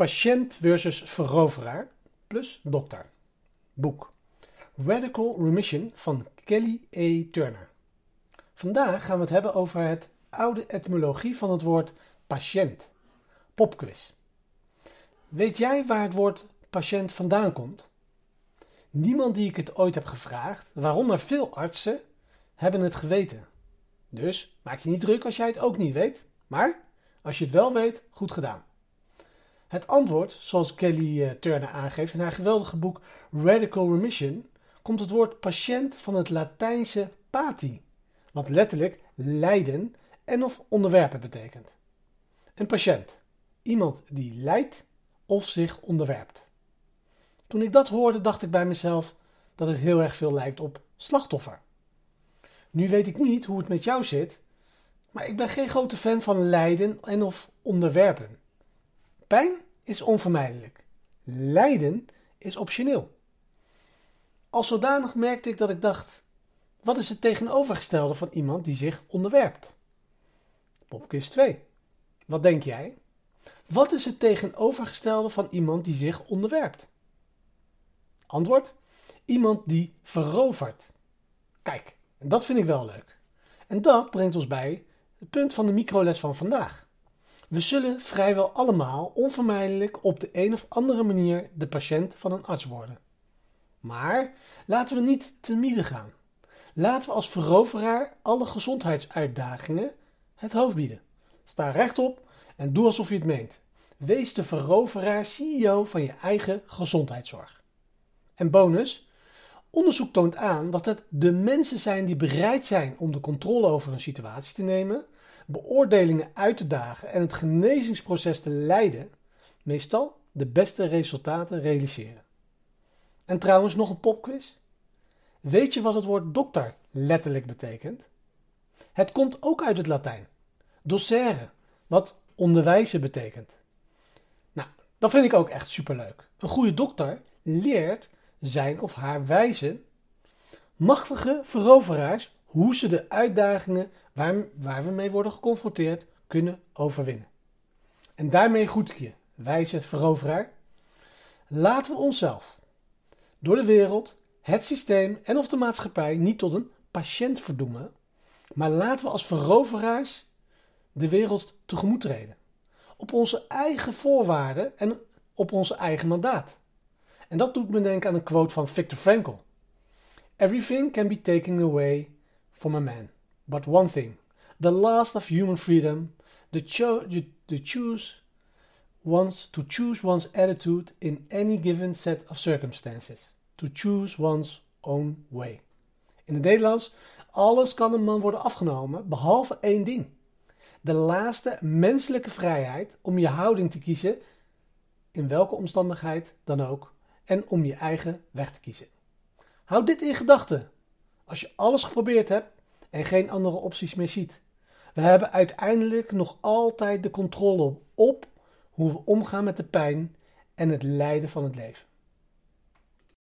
Patiënt versus veroveraar plus dokter. Boek. Radical Remission van Kelly E. Turner. Vandaag gaan we het hebben over het oude etymologie van het woord patiënt. Popquiz. Weet jij waar het woord patiënt vandaan komt? Niemand die ik het ooit heb gevraagd, waaronder veel artsen, hebben het geweten. Dus maak je niet druk als jij het ook niet weet, maar als je het wel weet, goed gedaan. Het antwoord, zoals Kelly eh, Turner aangeeft in haar geweldige boek Radical Remission, komt het woord patiënt van het Latijnse pati, wat letterlijk lijden en of onderwerpen betekent. Een patiënt, iemand die lijdt of zich onderwerpt. Toen ik dat hoorde, dacht ik bij mezelf dat het heel erg veel lijkt op slachtoffer. Nu weet ik niet hoe het met jou zit, maar ik ben geen grote fan van lijden en of onderwerpen. Pijn is onvermijdelijk. Lijden is optioneel. Als zodanig merkte ik dat ik dacht: wat is het tegenovergestelde van iemand die zich onderwerpt? Popquiz 2. Wat denk jij? Wat is het tegenovergestelde van iemand die zich onderwerpt? Antwoord: iemand die verovert. Kijk, dat vind ik wel leuk. En dat brengt ons bij het punt van de microles van vandaag. We zullen vrijwel allemaal onvermijdelijk op de een of andere manier de patiënt van een arts worden. Maar laten we niet te midden gaan. Laten we als veroveraar alle gezondheidsuitdagingen het hoofd bieden. Sta rechtop en doe alsof je het meent. Wees de veroveraar CEO van je eigen gezondheidszorg. En bonus, onderzoek toont aan dat het de mensen zijn die bereid zijn om de controle over een situatie te nemen, beoordelingen uit te dagen en het genezingsproces te leiden, meestal de beste resultaten realiseren. En trouwens nog een popquiz. Weet je wat het woord dokter letterlijk betekent? Het komt ook uit het Latijn. Docere, wat onderwijzen betekent. Nou, dat vind ik ook echt superleuk. Een goede dokter leert zijn of haar wijzen machtige veroveraars hoe ze de uitdagingen waar, we mee worden geconfronteerd kunnen overwinnen. En daarmee goed je, wijze veroveraar. Laten we onszelf door de wereld, het systeem en of de maatschappij niet tot een patiënt verdoemen, maar laten we als veroveraars de wereld tegemoet treden. Op onze eigen voorwaarden en op onze eigen mandaat. En dat doet me denken aan een quote van Viktor Frankl. Everything can be taken away from a man, but one thing, the last of human freedom, the, cho the choose one's, to choose one's attitude in any given set of circumstances. To choose one's own way. In het Nederlands, alles kan een man worden afgenomen, behalve één ding. De laatste menselijke vrijheid om je houding te kiezen, in welke omstandigheid dan ook, en om je eigen weg te kiezen. Houd dit in gedachten. Als je alles geprobeerd hebt en geen andere opties meer ziet. We hebben uiteindelijk nog altijd de controle op hoe we omgaan met de pijn en het lijden van het leven.